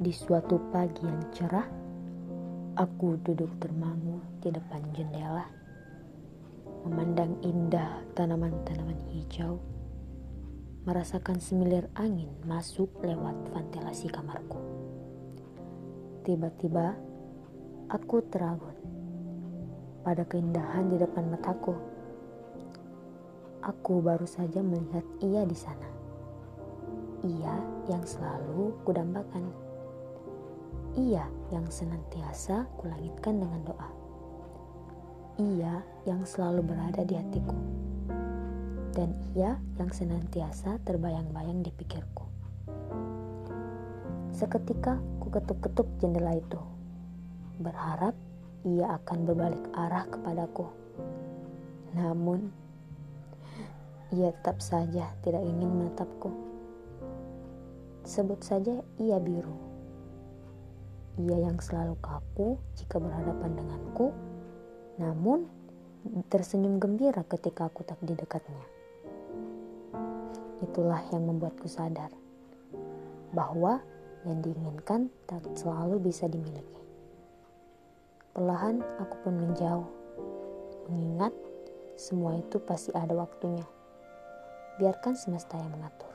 Di suatu pagi yang cerah, aku duduk termangu di depan jendela, memandang indah tanaman-tanaman hijau, merasakan semilir angin masuk lewat ventilasi kamarku. Tiba-tiba, aku teragut pada keindahan di depan mataku. Aku baru saja melihat ia di sana. Ia yang selalu kudambakan. Ia yang senantiasa kulangitkan dengan doa. Ia yang selalu berada di hatiku. Dan ia yang senantiasa terbayang-bayang di pikirku. Seketika ku ketuk-ketuk jendela itu. Berharap ia akan berbalik arah kepadaku. Namun, ia tetap saja tidak ingin menatapku. Sebut saja ia biru. Ia yang selalu kaku jika berhadapan denganku, namun tersenyum gembira ketika aku tak di dekatnya. Itulah yang membuatku sadar bahwa yang diinginkan tak selalu bisa dimiliki. Perlahan aku pun menjauh, mengingat semua itu pasti ada waktunya biarkan semesta yang mengatur.